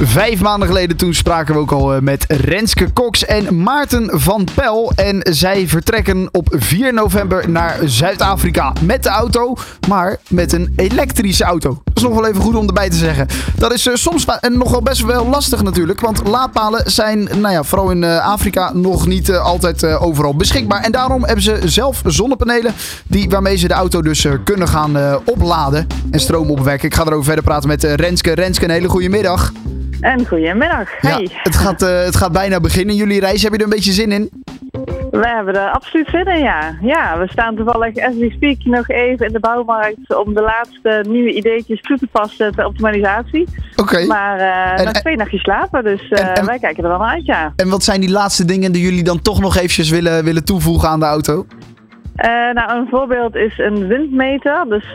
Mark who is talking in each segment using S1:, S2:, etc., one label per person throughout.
S1: Vijf maanden geleden toen spraken we ook al eh, met Renske Cox en Maarten van Pel. En zij vertrekken op 4 november naar Zuid-Afrika met de auto, maar met een elektrische auto. Dat is nog wel even goed om erbij te zeggen. Dat is eh, soms en nog wel best wel lastig natuurlijk, want laadpalen zijn, nou ja, vooral in eh, Afrika nog niet altijd overal beschikbaar. En daarom hebben ze zelf zonnepanelen die, waarmee ze de auto dus kunnen gaan opladen en stroom opwekken. Ik ga erover verder praten met Renske. Renske, een hele goede middag.
S2: En goedemiddag.
S1: Ja,
S2: Hey.
S1: het, gaat, eh, het gaat bijna beginnen. Jullie reis, heb je er een beetje zin in?
S2: We hebben er absoluut zin in, ja. Ja, we staan toevallig as we speak nog even in de bouwmarkt om de laatste nieuwe ideetjes toe te passen ter optimalisatie.
S1: Oké.
S2: Maar
S1: En-
S2: nog twee nachtjes slapen, dus eh,
S1: En- en-
S2: wij kijken er wel naar uit, ja.
S1: En wat zijn die laatste dingen die jullie dan toch nog eventjes willen, willen toevoegen aan de auto?
S2: Nou, een voorbeeld is een windmeter. Dus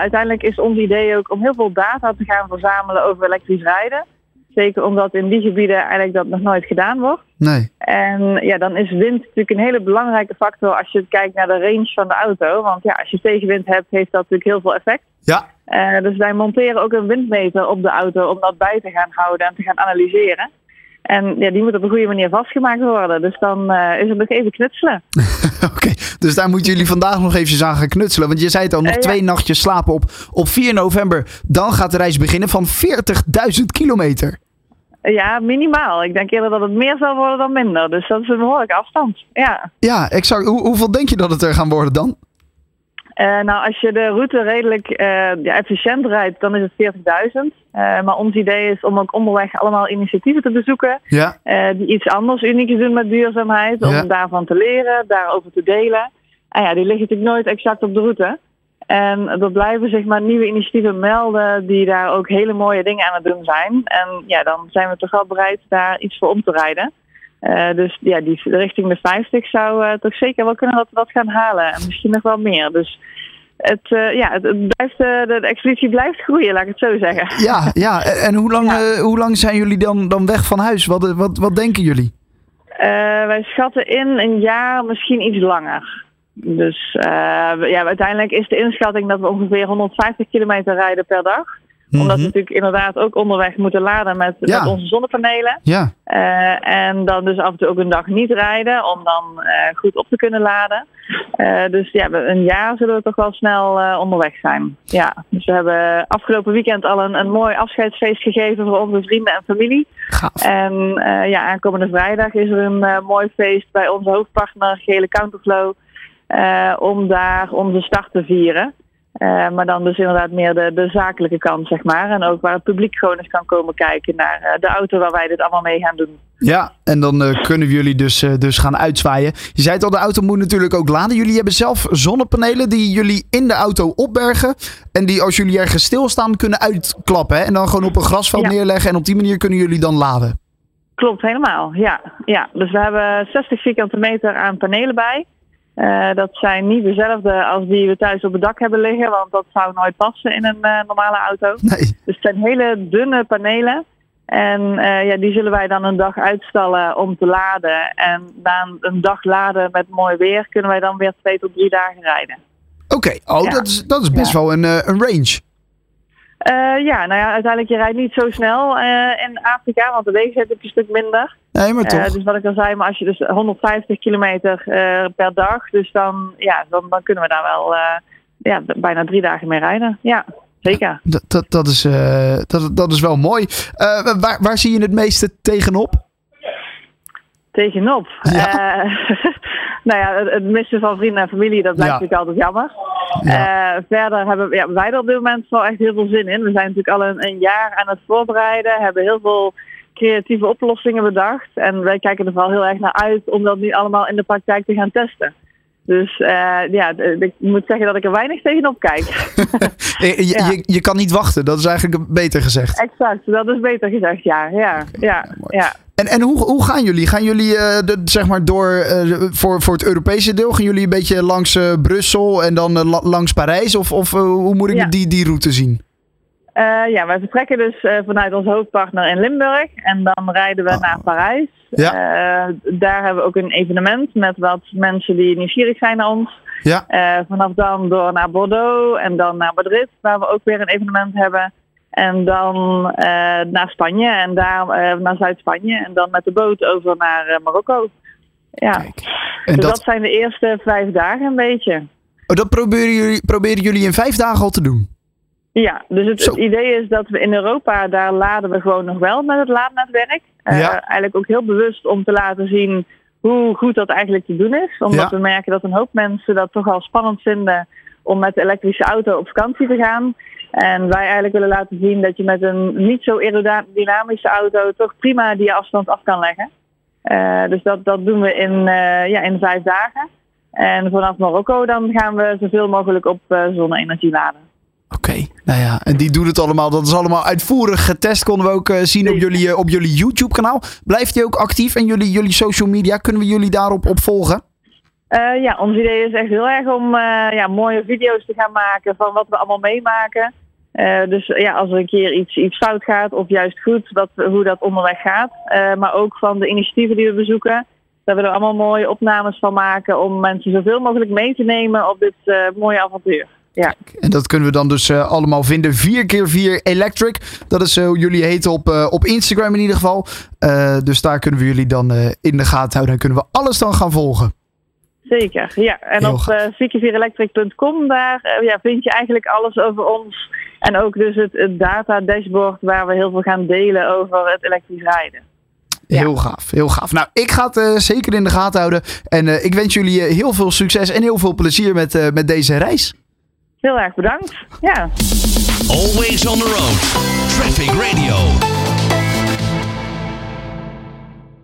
S2: uiteindelijk is ons idee ook om heel veel data te gaan verzamelen over elektrisch rijden. Zeker omdat in die gebieden eigenlijk dat nog nooit gedaan wordt.
S1: Nee.
S2: En ja, dan is wind natuurlijk een hele belangrijke factor als je kijkt naar de range van de auto. Want ja, als je tegenwind hebt, heeft dat natuurlijk heel veel effect.
S1: Ja.
S2: Eh, dus wij monteren ook een windmeter op de auto om dat bij te gaan houden en te gaan analyseren. En ja, die moet op een goede manier vastgemaakt worden. Dus dan eh, is het nog even knutselen.
S1: Oké, dus daar moeten jullie vandaag nog eventjes aan gaan knutselen. Want je zei het al, nog
S2: Eh, ja.
S1: twee nachtjes slapen op, op 4 november. Dan gaat de reis beginnen van 40.000 kilometer.
S2: Ja, minimaal. Ik denk eerder dat het meer zal worden dan minder. Dus dat is een behoorlijke afstand. Ja.
S1: Ja, exact. Hoe, hoeveel denk je dat het er gaan worden dan?
S2: Eh, nou, als je de route redelijk eh, ja, efficiënt rijdt, dan is het 40.000. Eh, maar ons idee is om ook onderweg allemaal initiatieven te bezoeken
S1: Ja.
S2: die iets anders unieks doen met duurzaamheid. Om
S1: Ja.
S2: daarvan te leren, daarover te delen. En ja, die liggen natuurlijk nooit exact op de route. En er blijven zeg maar nieuwe initiatieven melden die daar ook hele mooie dingen aan het doen zijn. En ja, dan zijn we toch wel bereid daar iets voor om te rijden. Eh, dus ja, die richting de 50 zou eh, toch zeker wel kunnen dat we dat gaan halen. En misschien nog wel meer. Dus het, eh, ja, het, het blijft, de, de expeditie blijft groeien, laat ik het zo zeggen.
S1: Ja, ja. En hoe lang,
S2: Ja.
S1: hoe lang zijn jullie dan, dan weg van huis? Wat, wat, wat denken jullie?
S2: Wij schatten in een jaar, misschien iets langer. Dus ja, uiteindelijk is de inschatting dat we ongeveer 150 kilometer rijden per dag. Omdat we
S1: Mhm.
S2: natuurlijk inderdaad ook onderweg moeten laden met,
S1: Ja.
S2: met onze zonnepanelen.
S1: Ja,
S2: Eh, en dan dus af en toe ook een dag niet rijden om dan eh, goed op te kunnen laden. Eh, dus ja, een jaar zullen we toch wel snel onderweg zijn. Ja, dus we hebben afgelopen weekend al een, een mooi afscheidsfeest gegeven voor onze vrienden en familie.
S1: gaaf.
S2: En ja, aankomende vrijdag is er een mooi feest bij onze hoofdpartner Gele Counterflow. om daar onze start te vieren. Eh, maar dan dus inderdaad meer de, de zakelijke kant, zeg maar. En ook waar het publiek gewoon eens kan komen kijken naar eh, de auto waar wij dit allemaal mee gaan doen.
S1: Ja, en dan eh, kunnen jullie dus, dus gaan uitzwaaien. Je zei het al, de auto moet natuurlijk ook laden. Jullie hebben zelf zonnepanelen die jullie in de auto opbergen. En die als jullie ergens stilstaan kunnen uitklappen. Hè? En dan gewoon op een grasveld
S2: Ja.
S1: neerleggen. En op die manier kunnen jullie dan laden.
S2: Klopt, helemaal. Ja, ja. Dus we hebben 60 vierkante meter aan panelen bij. Eh, dat zijn niet dezelfde als die we thuis op het dak hebben liggen, want dat zou nooit passen in een eh, normale auto.
S1: Nee.
S2: Dus het zijn hele dunne panelen. En eh, ja, die zullen wij dan een dag uitstallen om te laden. En na een, dag laden met mooi weer kunnen wij dan weer twee tot drie dagen rijden.
S1: Oké, oh,
S2: Ja.
S1: dat, is, dat is best
S2: Ja.
S1: wel een, een range.
S2: Ja, nou ja, uiteindelijk je rijdt niet zo snel in Afrika, want de wegen zijn een stuk minder.
S1: Nee, maar toch.
S2: Eh, dus wat ik al zei, maar als je dus 150 kilometer eh, per dag, dus dan, ja, dan, dan kunnen we daar wel eh, ja, bijna drie dagen mee rijden. Ja, zeker.
S1: Dat, dat, dat, is, dat, dat is wel mooi. Waar, waar zie je het meeste tegenop?
S2: Tegenop.
S1: Ja.
S2: Nou ja, het, het missen van vrienden en familie, dat blijft
S1: Ja.
S2: natuurlijk altijd jammer.
S1: Ja.
S2: Verder hebben we- ja, wij er op dit moment wel echt heel veel zin in. We zijn natuurlijk al een, een jaar aan het voorbereiden, hebben heel veel creatieve oplossingen bedacht. En wij kijken er vooral heel erg naar uit om dat nu allemaal in de praktijk te gaan testen. Dus eh, ja, ik moet zeggen dat ik er weinig tegenop kijk.
S1: Eh, je,
S2: Ja.
S1: je, je kan niet wachten, dat is eigenlijk beter gezegd.
S2: exact, dat is beter gezegd, ja. Ja, ja, ja.
S1: En, en hoe, hoe gaan jullie? Gaan jullie eh, de, zeg maar door voor, voor het Europese deel? Gaan jullie een beetje langs Brussel en dan la- langs Parijs? Of, of hoe moet ik
S2: Ja.
S1: die, die route zien?
S2: Eh, ja, wij vertrekken dus eh, vanuit onze hoofdpartner in Limburg. En dan rijden we
S1: Oh.
S2: naar Parijs.
S1: Ja.
S2: Eh, daar hebben we ook een evenement met wat mensen die nieuwsgierig zijn naar ons.
S1: Ja.
S2: Vanaf dan door naar Bordeaux en dan naar Madrid, waar we ook weer een evenement hebben. En dan naar Spanje en daar naar Zuid-Spanje. En dan met de boot over naar Marokko. Ja,
S1: Kijk. En
S2: dus dat...
S1: dat,
S2: zijn de eerste vijf dagen een beetje.
S1: oh, dat proberen, jullie, proberen jullie in vijf dagen al te doen?
S2: Ja, dus het, idee is dat we in Europa, daar laden we gewoon nog wel met het laadnetwerk. Eh. Eigenlijk ook heel bewust om te laten zien hoe goed dat eigenlijk te doen is. Omdat
S1: Ja.
S2: we merken dat een hoop mensen dat toch al spannend vinden om met de elektrische auto op vakantie te gaan. En wij eigenlijk willen laten zien dat je met een niet zo aerodynamische auto toch prima die afstand af kan leggen. Eh, dus dat, dat doen we in, eh, ja, in vijf dagen. En vanaf Marokko dan gaan we zoveel mogelijk op zonne-energie laden.
S1: Oké, nou ja, en die doen het allemaal. Dat is allemaal uitvoerig getest, konden we ook eh, zien op jullie, eh, op jullie YouTube-kanaal. Blijft die ook actief en jullie, jullie social media? Kunnen we jullie daarop op volgen?
S2: Eh, ja, ons idee is echt heel erg om ja, mooie video's te gaan maken van wat we allemaal meemaken. Dus ja, als er een keer iets, iets fout gaat of juist goed, dat, hoe dat onderweg gaat. Maar ook van de initiatieven die we bezoeken. Dat we er allemaal mooie opnames van maken om mensen zoveel mogelijk mee te nemen op dit mooie avontuur. Ja,
S1: En dat kunnen we dan dus eh, allemaal vinden. 4x4 Electric. Dat is eh, hoe jullie heten op, eh, op Instagram in ieder geval. Eh, dus daar kunnen we jullie dan eh, in de gaten houden. En kunnen we alles dan gaan volgen.
S2: zeker. Ja, en
S1: Heel
S2: op uh, daar eh, ja, vind je eigenlijk alles over ons. En ook dus het, het data dashboard waar we heel veel gaan delen over het elektrisch rijden. Ja.
S1: Heel gaaf, heel gaaf. Nou, ik ga het eh, zeker in de gaten houden. En eh, ik wens jullie eh, heel veel succes en heel veel plezier met, eh, met deze reis.
S2: Heel erg bedankt. Ja.
S3: Always on the road. Traffic Radio.